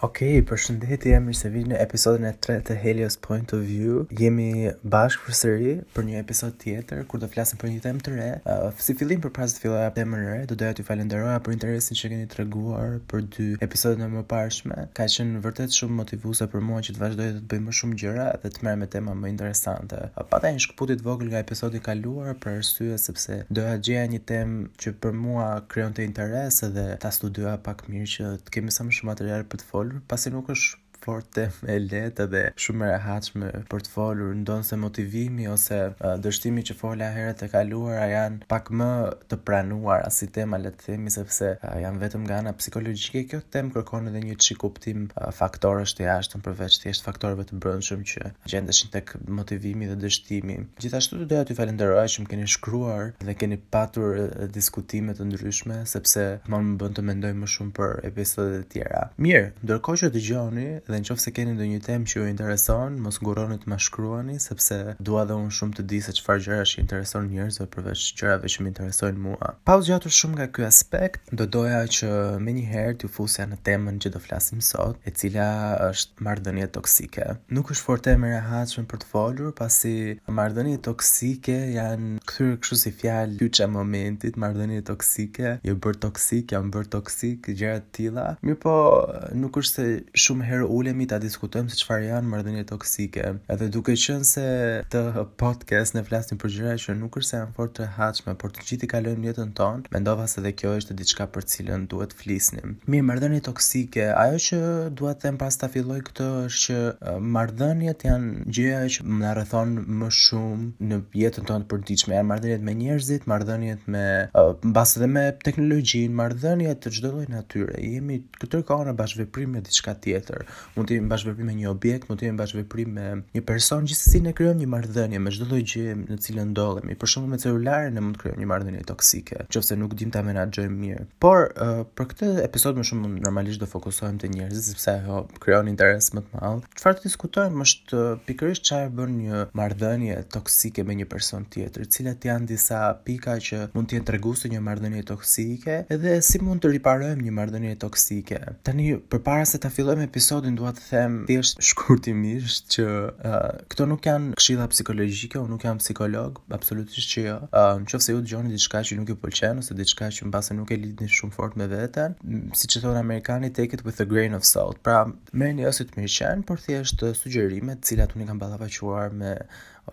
Ok, përshëndetje, mirë se vini në episodin e tre të Helios Point of View. Jemi bashkë përsëri për një episod tjetër ku do flasim për një temë të re. Uh, si fillim përpara se të filloja temën e re, do doja t'ju falënderoja për interesin që keni treguar për dy episodet e mëparshme. Ka qenë vërtet shumë motivuese për mua që të vazhdoj të bëj më shumë gjëra dhe të merrem me tema më interesante. Uh, pata një shkëputje të vogël nga episodi i kaluar për arsye sepse doja të gjeja një temë që për mua krijonte interes edhe ta studioja pak mirë që të kemi sa më shumë material për të folur, pasi nuk është fort temë e lehtë edhe shumë e rehatshme për të folur, ndonëse motivimi ose dështimi që fola herët e kaluara janë pak më të pranuara si tema le të themi sepse janë vetëm nga ana psikologjike. Kjo temë kërkon edhe një çik kuptim faktorësh të jashtëm përveç thjesht faktorëve të brendshëm që gjendeshin tek motivimi dhe dështimi. Gjithashtu do doja t'ju falenderoja që më keni shkruar dhe keni patur diskutime të ndryshme, sepse kjo më bën të mendoj më shumë për episodet e tjera. Mirë, ndërkohë që dëgjoni dhe në qoftë se keni ndonjë temë që ju intereson, mos ngurroni të ma shkruani, sepse dua dhe unë shumë të di se çfarë gjërash i intereson njerëzve përveç gjërave që më interesojnë mua. Pa u zgjatur shumë nga ky aspekt, Do doja që menjëherë t'ju fusja në temën që do flasim sot, e cila është marrëdhënie toksike. Nuk është fort temë e rehatshme për të folur, pasi marrëdhëniet toksike janë kthyer kështu si fjalë kyçe e momentit, marrëdhënie toksike, je bërë toksik, jam bërë toksik, gjëra të tilla. Mirëpo nuk është se shumë herë ulemi ta diskutojmë se çfarë janë marrëdhëniet toksike. Edhe duke qenë se në këtë podcast ne flasim për gjëra që nuk është se janë fort të rehatshme, por Të gjithë i kalojmë në jetën tonë, mendova se dhe kjo është diçka për të cilën duhet të flisnim. Mirë, marrëdhënie toksike. Ajo që dua të them para se ta filloj këtë është që marrëdhëniet janë gjëja që na rrethon më shumë në jetën tonë të përditshme. Janë marrëdhëniet me njerëzit, marrëdhëniet me mbase edhe me teknologjinë, marrëdhënie të çdo lloj natyre. Jemi Gjithë kohën në bashkëveprim me diçka tjetër. Mund të jemi në bashkëveprim me një objekt, mund të jemi në bashkëveprim me një person, gjithsesi ne krijojmë një marrëdhënie me çdo lloj gjëje në të cilën ndodhemi. Për shembull me celularin ne mund të krijojmë një marrëdhënie toksike, në qoftë se nuk dimë ta menaxhojmë mirë. Por uh, për këtë episod më shumë normalisht do fokusohem te njerëzit sepse ajo krijon interes më të madh. Çfarë do diskutojmë është pikërisht ça e bën një marrëdhënie toksike me një person tjetër, cilat janë disa pika që mund të jenë tregues të një marrëdhënie toksike dhe si mund të riparojmë një marrëdhënie toksike. Tani, përpara se ta fillojmë episodin, dua të them thjesht shkurtimisht që uh, këto nuk janë këshilla psikologjike, unë nuk jam psikolog, absolutisht që jo. Uh, në qoftë se ju dëgjoni diçka që nuk ju pëlqen ose diçka që mbase nuk e lidhni shumë fort me veten, siç e thotë amerikani, take it with a grain of salt. Pra, Merrni jo si të mirëqenë, por thjesht sugjerime të cilat unë i kam ballafaquar me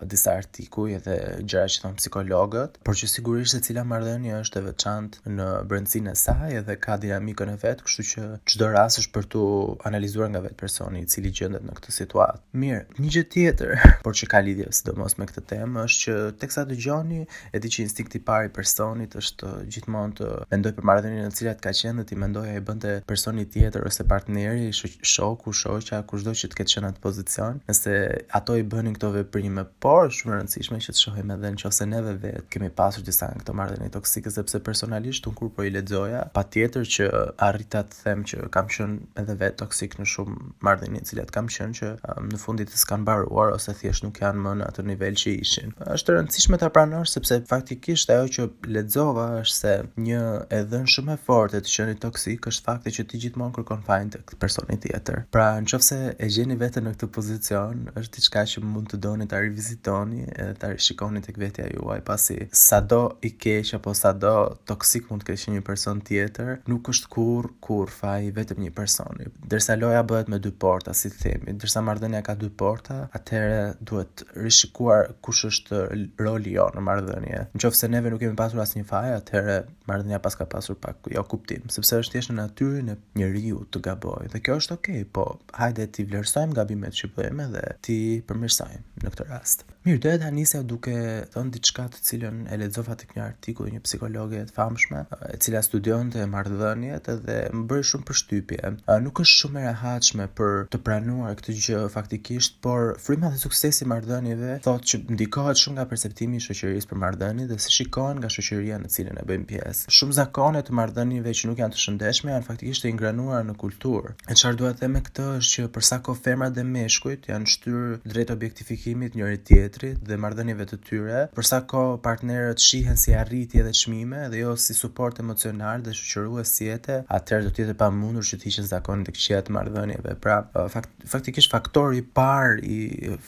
disa artikuj edhe gjëra që thonë psikologët, por që sigurisht secila marrëdhënie është e veçantë në brendësinë e saj edhe ka dinamikën e vet, kështu që çdo rast është për t'u analizuar nga vetë personi i cili gjendet në këtë situatë. Mirë, një gjë tjetër, por që ka lidhje sidomos me këtë temë, është që teksa dëgjoni, E di që instinkti i parë i personit është gjithmonë të mendojë për marrëdhëniet në të cilat ka qenë dhe të mendojë a i bënte personi tjetër ose partneri, shoku, shoqja, kushdo që të ketë qenë në atë pozicion, nëse ato i bënin këto veprime, por është shumë e rëndësishme që të shohim edhe në qoftë se neve vetë kemi pasur disa nga këto marrëdhënie toksike, sepse personalisht unë kur po i lexoja, patjetër që arrita të them që kam qenë edhe vetë toksik në shumë marrëdhënie në të cilat kam qenë që um, në fund të fundit s'kanë mbaruar ose thjesht nuk janë më në atë nivel që ishin. Është e rëndësishme ta pranosh sepse faktikisht ajo që lexova është se një e dhënë shumë e fortë e të qenit toksik është fakti që ti gjithmonë kërkon fajin tek personi tjetër. Pra, në qoftë se e gjeni veten në këtë pozicion, është diçka që mund të doni ta rivizitoni edhe ta rishikoni tek vetja juaj, pasi sado i keq apo sado Toksik mund të ketë qenë një person tjetër, nuk është kurrë, kurrë faji i vetëm një personi. Derisa loja bëhet me dy porta, si themi, derisa marrëdhënia ka dy porta, atëherë duhet rishikuar kush është roli jonë në marrëdhënie. Në qoftë se neve nuk kemi pasur asnjë faj, atëherë marrëdhënia paska pasur pak jo kuptim, sepse është thjesht në natyrën e njeriut të gabojë. Dhe kjo është okej, po hajde t'i vlerësojmë gabimet që bëjmë dhe t'i përmirësojmë në këtë rast. Mirë, doja ta nisja duke thënë diçka të cilën e lexova tek një artikull i një psikologe të famshme, e cila studionte marrëdhëniet dhe më bëri shumë përshtypje. Nuk është shumë e rehatshme për të pranuar këtë gjë faktikisht, por fryma dhe suksesi i marrëdhënieve thotë që ndikohet shumë nga perceptimi i shoqërisë për marrëdhëniet dhe si shikohen nga shoqëria në të cilën ne bëjmë pjesë. Shumë zakone të marrëdhënieve që nuk janë të shëndetshme janë faktikisht të ingranuara në kulturë. E çfarë dua të them me këtë është që për sa kohë femrat dhe meshkujt janë shtyrë drejt objekt ifikimit të njëri-tjetrit dhe marrëdhënieve të tyre, për sa kohë partnerët shihen si arritje dhe çmime dhe jo si suport emocional dhe shoqërues jete, atëherë do të jetë e pamundur që të hiqen zakonet e këqija të marrëdhënieve. Pra, fakt, faktikisht faktori i parë i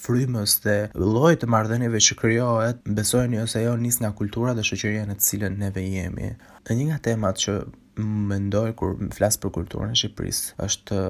frymës dhe llojit të marrëdhënieve që krijohet, besojeni ose jo, nis nga kultura dhe shoqëria në të cilën neve jemi. Dhe një nga temat që mendoj kur flas për kulturën e Shqipërisë, është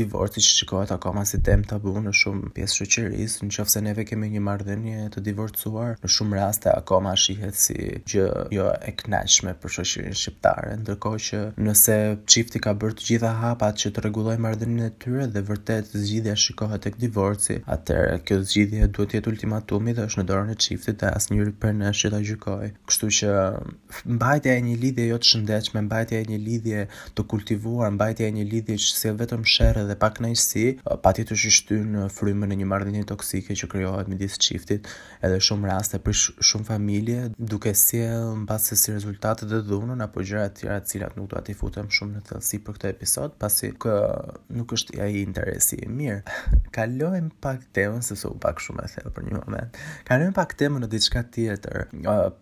divorci që shikohet akoma si temë tabu në shumë pjesë të shoqërisë. Në qoftë se neve kemi një marrëdhënie të divorcuar, në shumë raste akoma shihet si gjë jo e kënaqshme për shoqërinë shqiptare, ndërkohë që nëse çifti ka bërë të gjitha hapat që të rregullojë marrëdhënien e tyre dhe vërtet zgjidhja shikohet tek divorci, atëherë kjo zgjidhje duhet të jetë ultimatumi dhe është në dorën e çiftit dhe asnjërit prej nesh që ta gjykojë. Kështu që mbajtja e një lidhje jo të shëndetshme, mbajtja e një lidhje të pakultivuar, mbajtja e një lidhje që sjell vetëm sherr dhe pakënaqësi, patjetër që shtyn frymën në një marrëdhënie toksike që krijohet midis çiftit, edhe shumë raste për shumë familje, duke sjell mbase si rezultat dhe dhunën apo gjëra të tjera të cilat nuk dua t'i futem shumë në thellësi për këtë episod, pasi kë nuk është ai interesi i mirë. Kalojmë pak temën se u bë pak shumë e thellë për një moment. Kalojmë pak temën në diçka tjetër.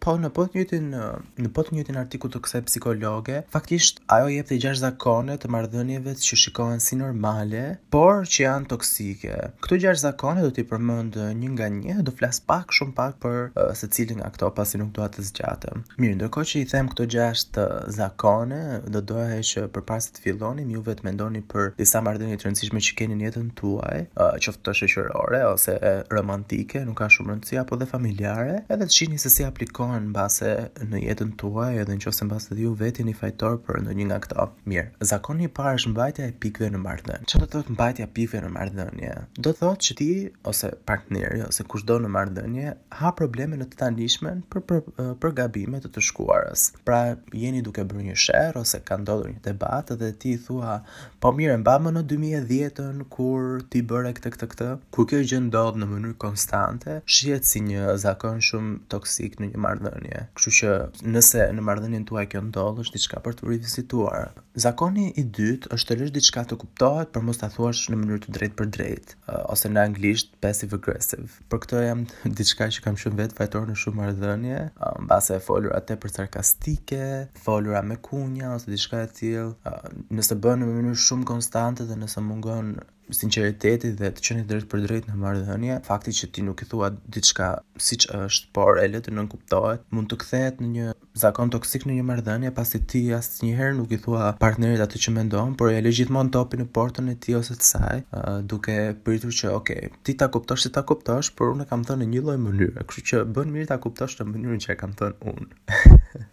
Po në po të njëjtin në po të njëjtin artikull të kësaj psikologe, faktisht ajo jepte gjashtë zakone të marrëdhënieve që shikohen si normale, por që janë toksike. Këto gjashtë zakone do t'i përmend një nga një, do flas pak shumë pak për uh, secilin nga këto, pasi nuk dua të zgjatem. Mirë, ndërkohë që i them këto gjashtë zakone, do doja që përpara se të fillonim ju vetë të mendoni për disa marrëdhënie të rëndësishme që keni në jetën tuaj, qoftë shoqërore ose romantike, nuk ka shumë rëndësi apo dhe familjare, edhe të shihni se si aplikohen mbase në jetën tuaj, edhe në qoftë se mbase dhe ju vetë jeni fajtor për ndonjë nga këto. Mirë, zakoni i parë është mbajtja e pikëve në marrëdhënie. Çfarë do të thotë mbajtja e pikëve në marrëdhënie? Do të thotë që ti ose partneri ose kushdo në marrëdhënie hap probleme në të tanishmen për, për, për gabimet e të shkuarës. Pra jeni duke bërë një sherr ose ka ndodhur një debat dhe ti thua, po mirë, mban mend 2010-ën kur ti bëre këtë këtë këtë. Kur kjo gjë ndodh në mënyrë konstante, shihet si një zakon shumë toksik në një marrëdhënie. Kështu që nëse në marrëdhënien tuaj kjo ndodh, është diçka për t'u rivizituar. Zakoni i dytë është të lësh diçka të kuptohet, por mos ta thuash në mënyrë të drejtpërdrejtë, ose në anglisht passive aggressive. Për këtë jam diçka që kam shumë vetë fajtor në shumë marrëdhënie, mbase e folura tepër sarkastike, folura me kunja ose diçka e tillë, nëse bëhet në mënyrë shumë konstante dhe nëse mungon sinqeriteti dhe të qenit drejtpërdrejt në marrëdhënie, fakti që ti nuk i thua diçka siç është, por e lë të nënkuptohet, mund të kthehet në një Zakon toksik në një marrëdhënie pasi ti asnjëherë nuk i thua partnerit atë që mendon, por ia lë gjithmonë topin në portën e tij ose të saj, duke pritur që ok, ti ta kuptosh si ta kuptosh, por unë e kam thënë në një lloj mënyre, kështu që bën mirë ta kuptosh në mënyrën që e kam thënë unë.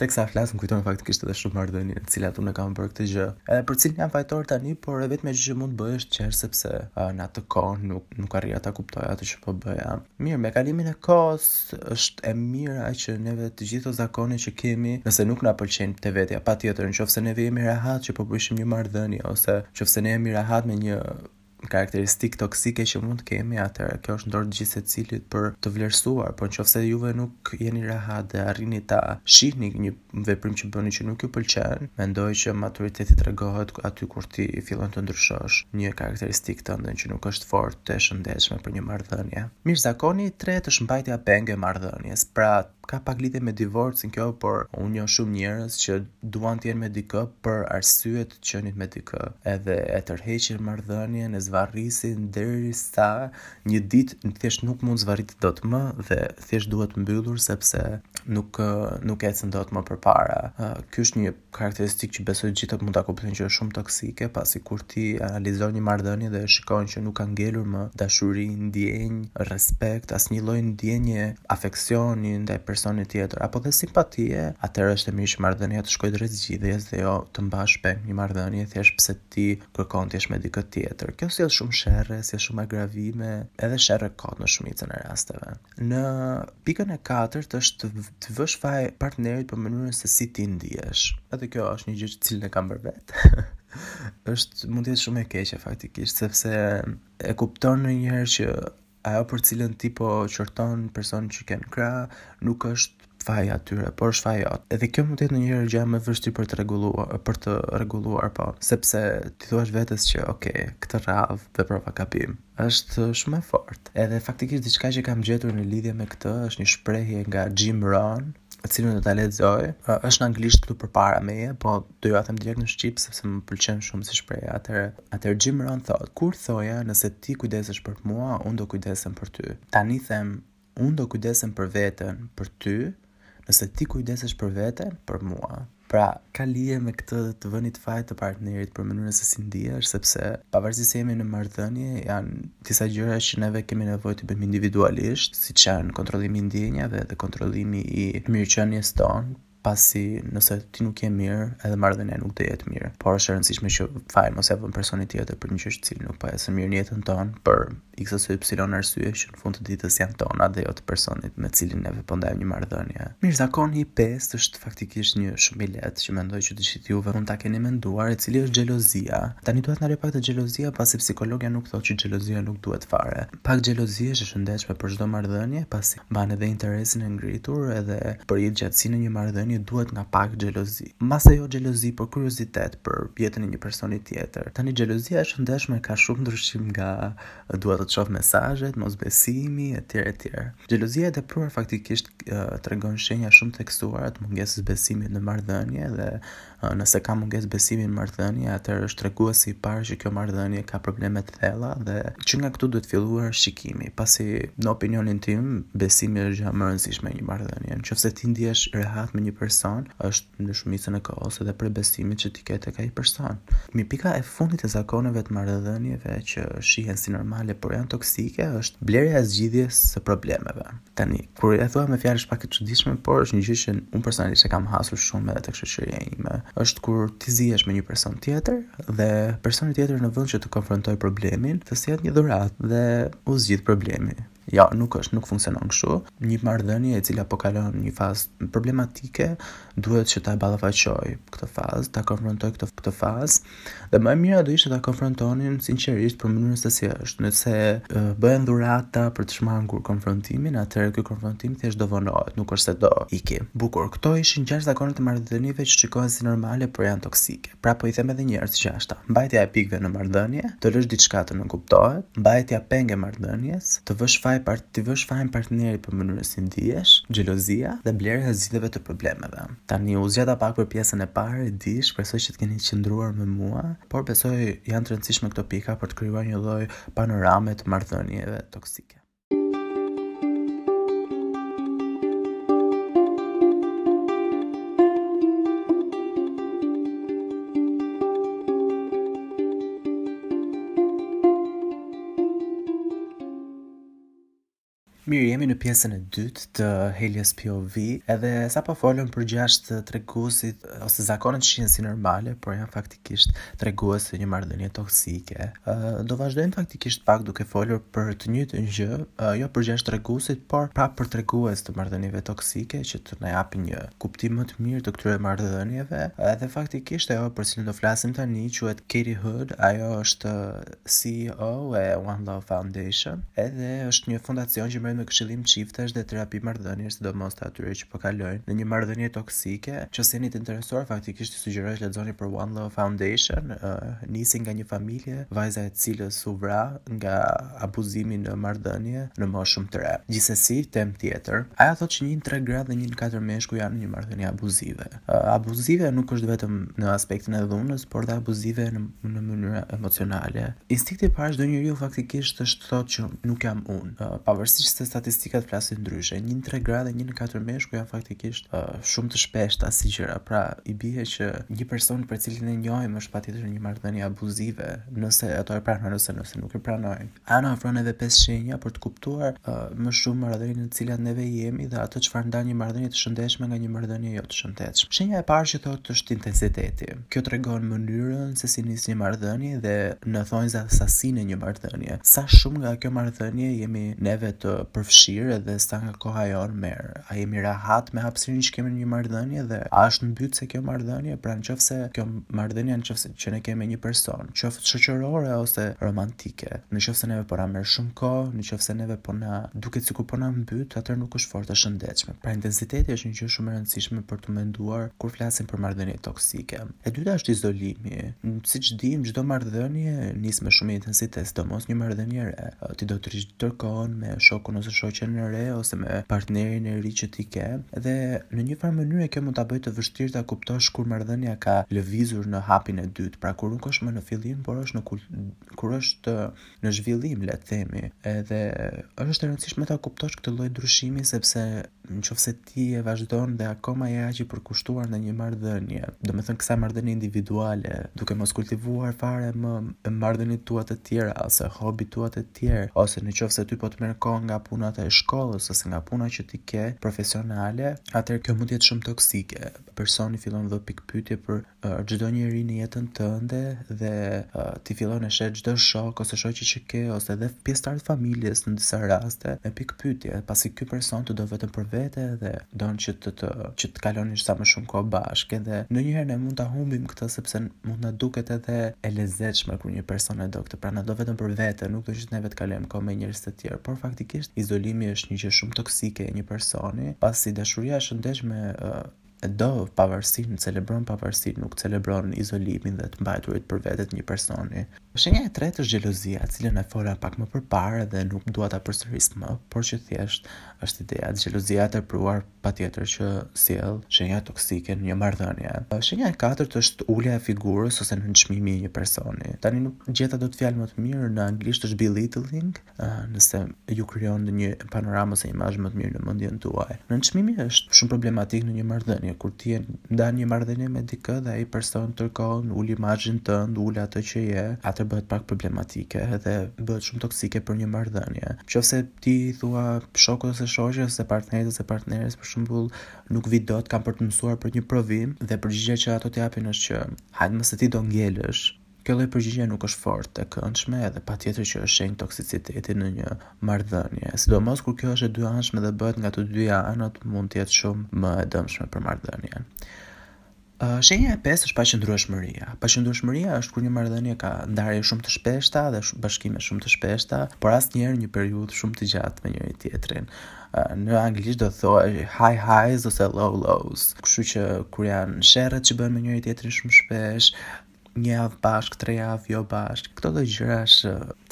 teksa flas më kujtohen faktikisht edhe shumë marrëdhënie në të cilat unë kam bërë këtë gjë. Edhe për të cilën jam fajtor tani, por e vetmja gjë që mund të bëj është të qesh sepse uh, në atë kohë nuk nuk arrija ta kuptoj atë që po bëja. Mirë, me kalimin e kohës se është e mira që neve të gjitha ato zakone që kemi, nëse nuk na pëlqejnë te vetja, patjetër, në qoftë se neve jemi rehat që po prishim një marrëdhënie ose në qoftë se ne jemi rehat me një karakteristikë toksike që mund të kemi, atëherë kjo është në dorë të gjithsecilit për të vlerësuar, por në qoftë se juve nuk jeni rehat dhe arrini ta shihni një veprim që bëni që nuk ju pëlqen, mendoj që maturiteti tregohet aty kur ti fillon të ndryshosh një karakteristikë tënde që nuk është fort e shëndetshme për një marrëdhënie. Mirë, zakoni i tretë është mbajtja peng e marrëdhënies. Pra, ka pak lidhje me divorcin kjo, por unë njoh shumë njerëz që duan të jenë me dikë për arsye të qenit me dikë, edhe e tërheqin marrëdhënien, e zvarrisin derisa një ditë thjesht nuk mund të zvarritet dot më dhe thjesht duhet mbyllur sepse nuk nuk ecën dot më përpara. Ky është një karakteristikë që besoj të gjithë mund ta kuptojnë që është shumë toksike, pasi kur ti analizon një marrëdhënie dhe e shikon që nuk ka ngelur më dashuri, ndjenjë, respekt, asnjë lloj ndjenje afeksioni ndaj personit tjetër apo dhe simpatie, atëherë është e mirë që marrëdhënia të shkojë drejt zgjidhjes dhe jo të mbash peng një marrëdhënie thjesht pse ti kërkon të jesh me dikë tjetër. Kjo sjell shumë sherre, sjell shumë agravime, edhe sherre kot në shumicën e rasteve. Në pikën e katërt është të vësh faj partnerit për mënyrën se si ti ndihesh. Edhe kjo është një gjë të cilën e kam bërë vetë. është mund të jetë shumë e keqe faktikisht sepse e kupton ndonjëherë që Ajo për cilën ti po qorton personin që ke në krah, nuk është faji atyre, por është faji jot. Edhe kjo mund të jetë ndonjëherë gjëja më e vështirë për të rregulluar, për të rregulluar po, sepse t'i thuash vetes që ok, këtë radhë veprova gabim. Është shumë e fortë. Edhe faktikisht diçka që kam gjetur në lidhje me këtë është një shprehje nga Jim Rohn, të cilën do ta lexoj. Është në anglisht këtu përpara meje, po do jua them direkt në shqip sepse më pëlqen shumë si shprehje. Atëherë, Atëherë Jim Rohn thotë, Kur thoja, Nëse ti kujdesesh për mua, unë do kujdesem për ty. Tani them, Unë do kujdesem për veten, për ty, nëse ti kujdesesh për veten, për mua. Pra, ka lidhje me këtë të vënit faj të partnerit për mënyrën se si ndihesh, sepse pavarësisht se jemi në marrëdhënie, janë disa gjëra që neve kemi nevojë t'i bëjmë individualisht, siç janë kontrollimi i ndjenjave dhe kontrollimi i mirëqenies tonë. pasi nëse ti nuk je mirë, edhe marrëdhënia nuk do jetë mirë. Por është e rëndësishme që fajin mos ia vëmë personit tjetër për një gjë që cila nuk po ecën mirë në jetën tonë, për x ose y arsye që në fund të ditës janë tona dhe jo të personit me cilin neve po ndajmë një marrëdhënie. Mirë, zakoni i pestë është faktikisht një shumë i lehtë që mendoj që të gjithë juve mund ta keni menduar, e cili është xhelozia. Tani dua të ndalem pak te xhelozia, pasi psikologia nuk thotë që xhelozia nuk duhet fare. Pak xhelozi është e shëndetshme për çdo marrëdhënie, pasi mban edhe interesin e ngritur edhe për jetëgjatësinë e një marrëdhënie duhet nga pak xhelozi. Mbase jo xhelozi, por kuriozitet për jetën e një personi tjetër. Tani xhelozia e shëndetshme ka shumë ndryshim nga dua të shof mesazhet, mosbesimi etj etj. Xhelozia e tepruar faktikisht tregon shenja shumë të theksuara të mungesës besimit në marrëdhënie dhe Nëse ka mungesë besimi në marrëdhënie, atëherë është treguesi i parë që kjo marrëdhënie ka probleme të thella dhe që nga këtu duhet filluar shikimi, pasi në opinionin tim besimi është gjëja më e rëndësishme e një marrëdhënie. Në qoftë se ti ndihesh rehat me një person, është në shumicën e kohës edhe prej besimit që ti ke tek ai person. Mirë, pika e fundit e zakoneve të marrëdhënieve që shihen si normale por janë toksike është blerja e zgjidhjes së problemeve. Tani, kur e thua me fjalë është pak e çuditshme, por është një gjë që unë personalisht e kam hasur shumë edhe tek shoqëria ime. Është kur ti zihesh me një person tjetër dhe personi tjetër në vend që të konfrontojë problemin, të sjell një dhuratë dhe u zgjidh problemi. Jo, nuk është, nuk funksionon kështu. Një marrëdhënie e cila po kalon një fazë problematike duhet që ta ballafaqojë këtë fazë, ta konfrontojë këtë këtë fazë Dhe më e mira do ishte ta konfrontonin sinqerisht për mënyrën se si është. Nëse bëhen dhurata për të shmangur konfrontimin, atëherë ky konfrontim thjesht do vonohet, nuk është se do iki. Bukur. Këto ishin gjashtë zakone të marrëdhënieve që shikohen si normale por janë toksike. Pra po i them edhe një herë të gjashta, mbajtja e pikëve në marrëdhënie, të lësh diçka të nënkuptohet, mbajtja peng e marrëdhënies, të vësh faj par T'i vësh fajin partnerit për mënyrën si ndihesh, xhelozia dhe blerja e zgjidhjeve të problemeve. Tani u zgjata pak për pjesën e parë, e di, shpresoj që të keni qëndruar me mua, por besoj janë të rëndësishme këto pika për të krijuar një lloj panorame të marrëdhënieve toksike. Mirë, jemi në pjesën e dytë të Helios POV, edhe sapo folëm për gjashtë treguesit ose zakonet që shihen si normale, por janë faktikisht tregues të një marrëdhënie toksike. Do vazhdojmë faktikisht pak duke folur për të njëjtën gjë, jo për gjashtë treguesit, por pra për tregues të marrëdhënieve toksike që të na japin një kuptim më të mirë të këtyre marrëdhënieve. Edhe faktikisht ajo për cilën do flasim tani quhet Katie Hood, ajo është CEO e One Love Foundation, edhe është një fondacion që merret me këshillim çiftesh dhe terapi marrëdhëniesh, sidomos të atyre që po kalojnë në një marrëdhënie toksike. Në qoftë se jeni të interesuar, faktikisht ju sugjeroj të lexoni për One Love Foundation, nisi nga një familje, vajza e cilës u vra nga abuzimi në marrëdhënie në moshë shumë të re. Gjithsesi, temë tjetër. Ajo thotë që një në tre gra dhe një në katër meshkuj janë në një marrëdhënie abuzive. Abuzive nuk është vetëm në aspektin e dhunës, por dhe abuzive në, në mënyra emocionale. Instinkti i parë i çdo njeriu faktikisht është thotë që nuk jam unë, pavarësisht se statistikat flasin ndryshe. Një në tre gra dhe një në katër meshkuj janë faktikisht uh, shumë të shpeshta si gjëra. Pra, i bie që një person për cilin e njohim është patjetër një marrëdhënie abuzive, nëse ato e pranojnë ose nëse nuk e pranojnë. Ana na ofron neve pesë shenja për të kuptuar më shumë marrëdhëniet në të cilat neve jemi dhe atë çfarë ndan një marrëdhënie të shëndetshme nga një marrëdhënie jo të shëndetshme. Shenja e parë që thotë është intensiteti. Kjo tregon mënyrën se si nis një marrëdhënie dhe në thonjza sasinë e një marrëdhënie. Sa shumë nga kjo marrëdhënie jemi neve të përfshirë edhe sa nga koha jonë merr. A jemi rehat me hapësirën që kemi në një marrëdhënie dhe a është mbytëse kjo marrëdhënie? Pra në qoftë se kjo marrëdhënie që ne kemi me një person, qoftë shoqërore ose romantike, në qoftë se neve po na merr shumë kohë, në qoftë se neve po na duket sikur po na mbyt, atëherë nuk është fort e shëndetshme. Pra intensiteti është një gjë shumë e rëndësishme për t'u menduar kur flasim për marrëdhënie toksike. E dyta është izolimi. Siç dimë, çdo marrëdhënie nis me shumë intensitet, sidomos një marrëdhënie e re. Ti do të rrish tërë kohën me shokun ose shoqen e re ose me partnerin e ri që ti ke dhe në një farë mënyre kjo mund ta bëjë të vështirë ta kuptosh kur marrëdhënia ka lëvizur në hapin e dytë, pra kur nuk është më në fillim, por është në kur është në zhvillim le të themi edhe është e rëndësishme ta kuptosh këtë lloj ndryshimi sepse në qoftë se ti e vazhdon dhe akoma je aq i përkushtuar ndaj një marrëdhënie, domethënë kësaj marrëdhënie individuale, duke mos kultivuar fare më marrëdhëniet tua të tjera ose hobitë tua të tjerë, ose në qoftë se ty po të merr kohë nga punat e shkollës ose nga puna që ti ke profesionale, atëherë kjo mund të jetë shumë toksike. Personi fillon vë pikëpyetje për çdo njeri në jetën tënde dhe uh, ti fillon e sheh çdo shok ose shoqe që ke ose edhe pjesëtarë të familjes në disa raste me pikëpyetje, pasi ky person të do vetëm për vete dhe don që të të që të kaloni sa më shumë kohë bashkë dhe ndonjëherë ne mund ta humbim këtë sepse mund na duket edhe e lezetshme kur një person e do këtë, pra na do vetëm për vete, nuk do që neve të kalojmë kohë me njerëz të tjerë, por faktikisht izolimi është një gjë shumë toksike e një personi, pasi dashuria e shëndetshme uh, E do pavarësinë, celebron pavarësinë, nuk celebron izolimin dhe të mbajturit për vete të një personi. Shenja e tretë është xhelozia, cilën e fola pak më përpara dhe nuk dua ta përsëris më, por që thjesht është ideja, xhelozia e tepruar patjetër që sjell shenja toksike në një marrëdhënie. Shenja e katërt është ulja e figurës ose nënçmimi i një personi. Tani nuk gjeta dot fjalë më të mirë, në anglisht është belittling, nëse ju krijon një panoramë ose imazh më të mirë në mendjen tuaj. Nënçmimi është shumë problematik në një marrëdhënie, kur ti ndan një marrëdhënie me dikë dhe ai person tërë kohën ul imazhin tënd, ul atë që je, atë bëhet pak problematike dhe bëhet shumë toksike për një marrëdhënie. Qoftë se ti i thua shokut ose shoqes ose partnerit ose partneres për shembull, nuk vi dot, kam për të mësuar për një provim dhe përgjigja që ato të japin është që hajde më se ti do ngelësh, Kjo lloj përgjigje nuk është fort e këndshme edhe patjetër që është shenjë toksiciteti në një marrëdhënie, sidomos kur kjo është e dyanshme dhe bëhet nga të dyja anët mund të jetë shumë më e dëmshme për marrëdhënien. Shenja e pestë është paqëndrueshmëria. Paqëndrueshmëria është kur një marrëdhënie ka ndarje shumë të shpeshta dhe bashkime shumë të shpeshta, por asnjëherë një periudhë shumë të gjatë me njëri tjetrin. Në anglisht do të thohej high highs ose low lows. Kështu që kur janë sherrat që bëhen me njëri tjetrin shumë shpesh, një javë bashkë, tre javë jo bashkë. Këto lloj gjërash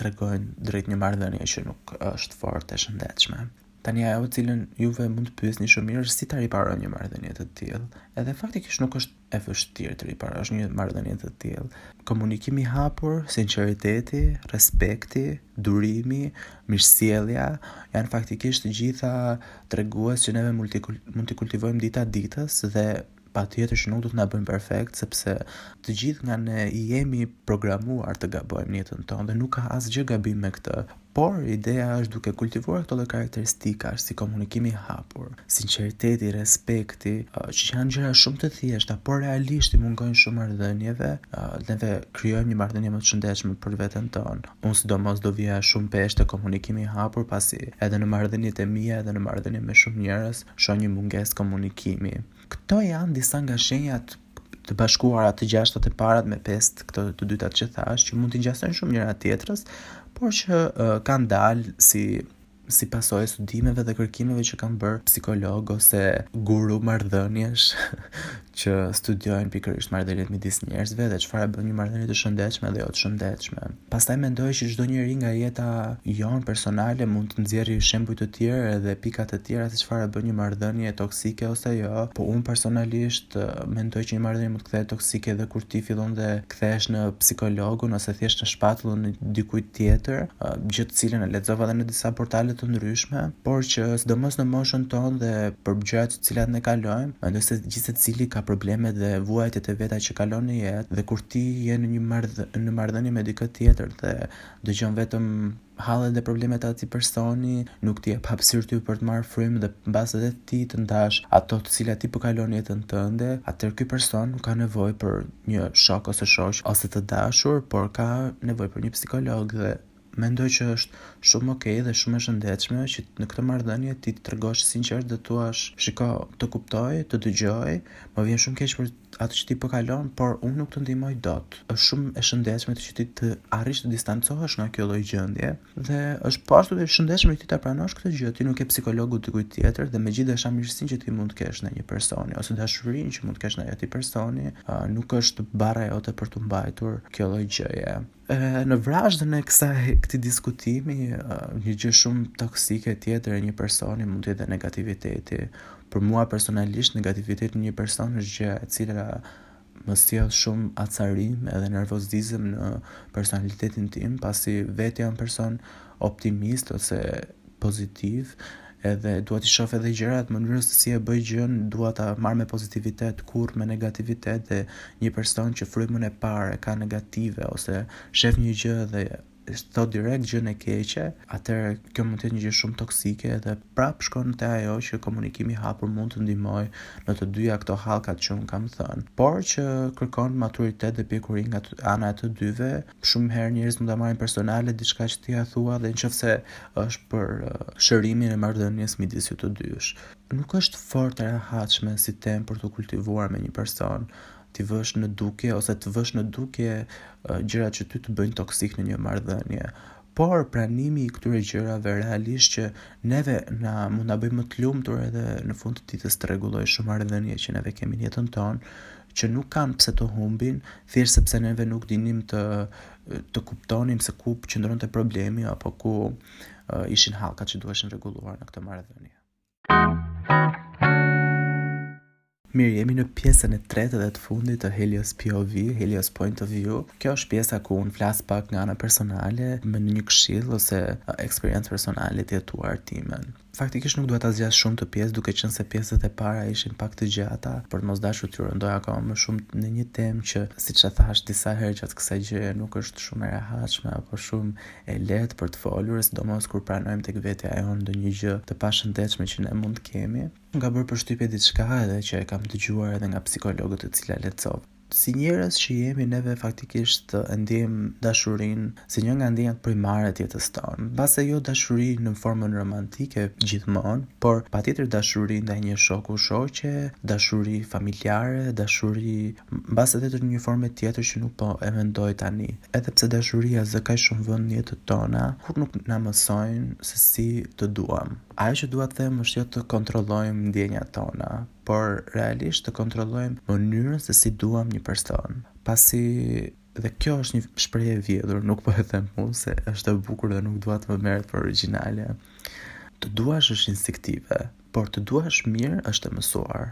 tregojnë drejt një marrëdhënie që nuk është fort e shëndetshme. Tani ajo cilën juve mund të pyesni shumë mirë është si ta riparojmë një marrëdhënie të tillë. Edhe faktikisht nuk është e vështirë të riparosh një marrëdhënie të tillë. Komunikimi i hapur, sinqeriteti, respekti, durimi, mirësjellja janë faktikisht të gjitha tregues që neve mund t'i kultivojmë dita ditës dhe Patjetër që nuk do të na bëjnë perfekt, sepse të gjithë nga ne jemi programuar të gabojmë në jetën tonë dhe nuk ka asgjë gabim me këtë. Por ideja është duke kultivuar këto lloj karakteristikash si komunikimi i hapur, sinqeriteti, respekti, që janë gjëra shumë të thjeshta, por realisht i mungojnë shumë marrëdhënieve, neve krijojmë një marrëdhënie më të shëndetshme për veten tonë. Unë sidomos do vija shumë peshë te komunikimi i hapur, pasi edhe në marrëdhëniet e mia, edhe në marrëdhënie me shumë njerëz, shoh një mungesë komunikimi. Këto janë disa nga shenjat të bashkuara të gjashtat e parat me pestë këto të dytat që thashë që mund t'i ngjasojnë shumë njëra tjetrës, por që uh, kanë dalë si si pasojë e studimeve dhe kërkimeve që kanë bërë psikologë ose guru marrëdhëniesh që studiojnë pikërisht marrëdhëniet midis njerëzve dhe çfarë bën një marrëdhënie të shëndetshme dhe jo të shëndetshme. Pastaj mendoj që çdo njeri nga jeta jonë personale mund të nxjerrë shembuj të tjerë edhe pika të tjera se çfarë e bën një marrëdhënie toksike ose jo, po unë personalisht mendoj që një marrëdhënie mund të kthehet toksike edhe kur ti fillon dhe kthehesh në psikologun ose thjesht në shpatullën e dikujt tjetër, gjë të cilën e lexova edhe në disa portale të ndryshme, por që sidomos në moshën tonë dhe për gjërat të cilat ne kalojmë, mendoj se gjithsecili ka problemet dhe vuajtjet e veta që kalon në jetë dhe kur ti je në një marrë në marrëdhënie me dikë tjetër dhe dëgjon vetëm Hallet dhe problemet e atij personi nuk të jep hapësirë ty për të marrë frymë dhe mbase edhe ti të ndash ato të cilat ti po kalon në jetën tënde, atëherë ky person nuk ka nevojë për një shok ose shoqe ose të dashur, por ka nevojë për një psikolog dhe mendoj që është shumë ok dhe shumë e shëndetshme që në këtë marrëdhënie ti të tregohesh i sinqertë dhe thuash, shiko, të kuptoj, të dëgjoj, më vjen shumë keq për atë që ti po kalon, por unë nuk të ndihmoj dot. Është shumë e shëndetshme që ti të arrish të distancohesh nga kjo lloj gjendje dhe është po ashtu e shëndetshme që ti ta pranosh këtë gjë. Ti nuk je psikologu i dikujt tjetër dhe me gjithë dashamirësinë që ti mund të kesh ndaj një personi ose dashurinë që mund të kesh ndaj atij personi, nuk është barra jote për të mbajtur kjo lloj gjëje. Në vrazhdën e kësaj këtij diskutimi, një gjë shumë toksike tjetër e një personi mund të jetë negativiteti. Për mua personalisht negativiteti i një personi është gjë e cila më sjell shumë acarim edhe nervozizëm në personalitetin tim, pasi vetë jam person optimist ose pozitiv edhe dua t'i shof edhe gjërat në mënyrën se si e bëj gjënë, dua ta marr me pozitivitet, kurrë me negativitet dhe një person që frymën e parë e ka negative ose shef një gjë dhe thotë direkt gjënë e keqe, atëherë kjo mund të jetë një gjë shumë toksike dhe prap shkon te ajo që komunikimi i hapur mund të ndihmojë në të dyja këto hallkat që unë kam thënë, por që kërkon maturitet dhe pjekuri nga ana e të dyve. Shumë herë njerëzit mund ta marrin personale diçka që ti ia thua dhe nëse është për uh, shërimin e marrëdhënies midis ju të dysh. Nuk është fort e rehatshme si temë për t'u kultivuar me një person, t'i vësh në dukje ose të vësh në dukje uh, gjërat që ty të bëjnë toksik në një marrëdhënie. Por pranimi i këtyre gjërave realisht që neve na mund të na bëjë më të lumtur edhe në fund të ditës të rregullojë shumë marrëdhënie që neve kemi në jetën tonë, që nuk kanë pse të humbin thjesht sepse neve nuk dinim të të kuptonim se ku qëndronte problemi apo ku uh, ishin hallkat që duheshin rregulluar në këtë marrëdhënie. Mirë, jemi në pjesën e tretë dhe të fundit të Helios POV, Helios Point of View. Kjo është pjesa ku unë flas pak nga ana personale, me një këshillë ose eksperiencë personale të jetuar timen. Faktikisht nuk dua ta zgjas shumë këtë pjesë, duke qenë se pjesët e para ishin pak të gjata, për të mos dashur t'ju rëndoj akoma më shumë në një temë që, siç e thashë disa herë gjatë kësaj gjëje, nuk është shumë e rehatshme apo shumë e lehtë për të folur e sidomos kur pranojmë tek vetja jonë ndonjë gjë të pashëndetshme që ne mund të kemi. Më ka bërë përshtypje diçka edhe që e kam dëgjuar edhe nga psikologët të cila lexova. Si njerëz që jemi neve faktikisht e ndjejmë dashurinë si një nga ndjenjat primare të jetës tonë. Mbase jo dashuri në formën romantike gjithmonë, por patjetër dashuri ndaj një shoku shoqe, dashuri familjare, dashuri mbase edhe në një formë tjetër që nuk po e mendoj tani. Edhe pse dashuria zë kaq shumë vend në jetët tona, kurrë nuk na mësojnë se si të duam. Ajo që dua të them është jo të kontrollojmë ndjenjat tona, por realisht të kontrollojmë mënyrën se si duam një person. Pasi dhe kjo është një shprehje e vjedhur, nuk po e them unë se është e bukur dhe nuk dua të më merret për origjinale. Të duash është instinktive, por të duash mirë është e mësuar.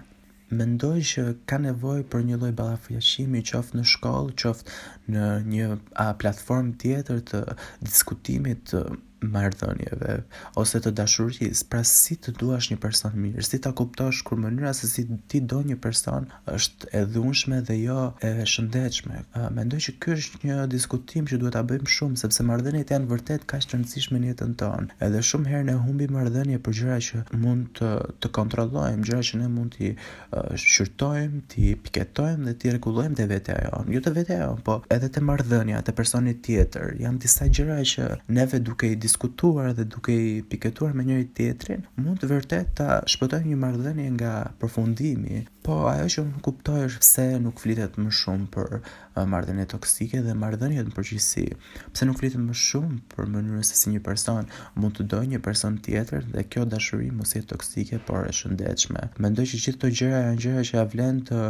Mendoj që ka nevojë për një lloj ballafaqimi qoftë në shkollë, qoftë në një platformë tjetër të diskutimit të marrëdhënieve, ose të dashurisë, pra si të duash një person mirë, si ta kuptosh kur mënyra se si ti do një person është e dhunshme dhe jo e shëndetshme. Mendoj që ky është një diskutim që duhet ta bëjmë shumë, sepse marrëdhëniet janë vërtet kaq të rëndësishme në jetën tonë, edhe shumë herë ne humbim marrëdhënie për gjëra që mund t'i kontrollojmë, gjëra që ne mund t'i shqyrtojmë, t'i piketojmë dhe t'i rregullojmë te vetja jonë, jo te vetja jonë, po edhe te marrëdhënia te personi tjetër. Janë disa gjëra që neve duke i diskutuar dhe duke i piketuar me njëri-tjetrin, mund vërtet ta shpëtojmë një marrëdhënie nga përfundimi. Po ajo që nuk kuptoj është pse nuk flitet më shumë për marrëdhëniet toksike dhe marrëdhëniet në përgjithësi. Pse nuk flitet më shumë për mënyrën se si një person mund të dojë një person tjetër dhe kjo dashuri mos jetë toksike por e shëndetshme. Mendoj që gjithë këto gjëra janë gjëra që ia vlen të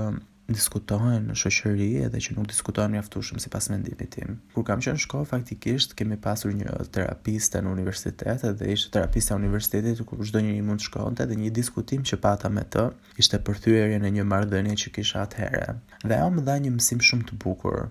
diskutohen në shoqëri edhe që nuk diskutohen mjaftueshëm sipas mendimit tim. Kur kam qenë në shkollë faktikisht kemi pasur një terapiste në universitet dhe ishte terapistja e universitetit ku çdo njeri mund të shkonte dhe një diskutim që pata me të Ishte për thyerjen e një marrëdhënie që kisha atëherë. Dhe ajo më dha një mësim shumë të bukur.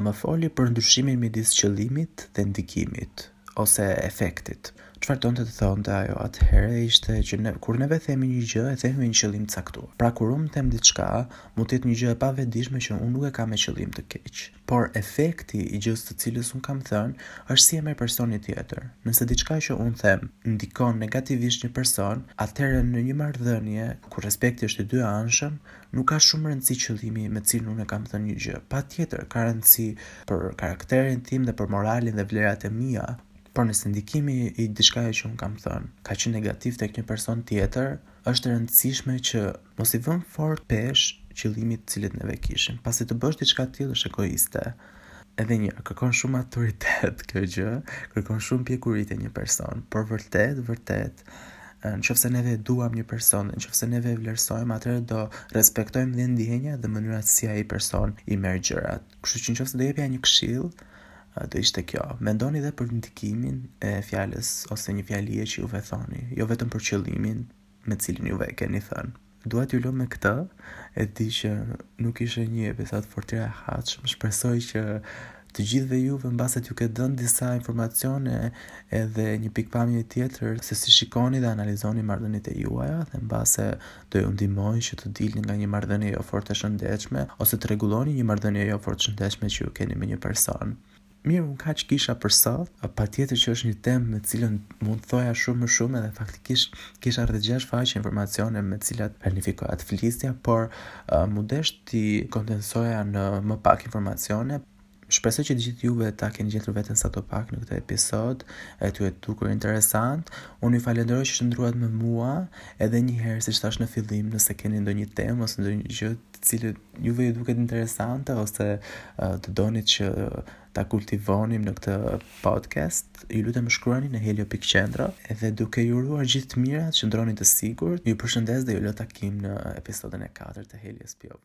Më foli për ndryshimin midis qëllimit dhe ndikimit, ose efektit. Çfarë donte të thonte ajo atëherë ishte që ne, kur neve themi një gjë, e themi me një qëllim të caktuar. Pra kur unë them diçka, mund të jetë një gjë e pavetëdijshme që unë nuk e kam me qëllim të keq. Por efekti i gjësë të cilës unë kam thënë është si e merr personi tjetër. Nëse diçka që unë them ndikon negativisht një person, atëherë në një marrëdhënie ku respekti është i dyanshëm, nuk ka shumë rëndësi qëllimi me të cilin unë e kam thënë një gjë. Patjetër, ka rëndësi për karakterin tim dhe për moralin dhe vlerat e mia, por nëse ndikimi i diçkaje që unë kam thënë ka qenë negativ tek një person tjetër, është e rëndësishme që mos i vëmë fort peshë qëllimit të cilin neve kishim, pasi të bësh diçka të tillë është egoiste. Edhe një, kërkon shumë maturitet kjo gjë, kërkon shumë pjekuri te një person, por vërtet, vërtet, në qofë se neve e duam një person, në qofë se neve e vlerësojmë, atëherë do respektojmë dhe ndjenjat dhe mënyrat si ai person i merr gjërat. Kështu që nëse do jepja një këshillë, do ishte kjo. Mendoni dhe për ndikimin e fjalës ose një fjalie që juve thoni, jo vetëm për qëllimin me të cilin juve e keni thënë. Dua t'ju lë me këtë, e di që nuk ishte një episod fort i rehatshëm, shpresoj që të gjithëve juve mbase t'ju ketë dhënë disa informacione edhe një pikëpamje tjetër se si shikoni dhe analizoni marrëdhëniet e juaja dhe mbase do ju ndihmojnë që të dilni nga një marrëdhënie jo fort e shëndetshme ose të rregulloni një marrëdhënie jo fort të shëndetshme që ju keni me një person. Mirë unë kaq kisha për sot. Patjetër që është një temë me të cilën mund të thoja shumë më shumë edhe faktikisht kisha rreth gjashtë faqe informacione me të cilat planifikoja të flisja, por uh, m'u desh t'i kondensoja në më pak informacione. Shpresoj që të gjithë juve ta keni gjetur veten sadopak në këtë episod e t'ju jetë dukur interesant. Unë ju falenderoj që qëndruat me mua edhe një herë siç thashë në fillim, nëse keni ndonjë temë ose ndonjë gjë të cilën juve ju duket interesante ose uh, do donit që ta kultivonim në këtë Podcast, ju lutem shkruani në Helio Pikë Qendra dhe duke ju uruar gjithë të mirat, qëndroni të sigurt. Ju përshëndes dhe ju lë takim në episodin e 4 të Helios POV.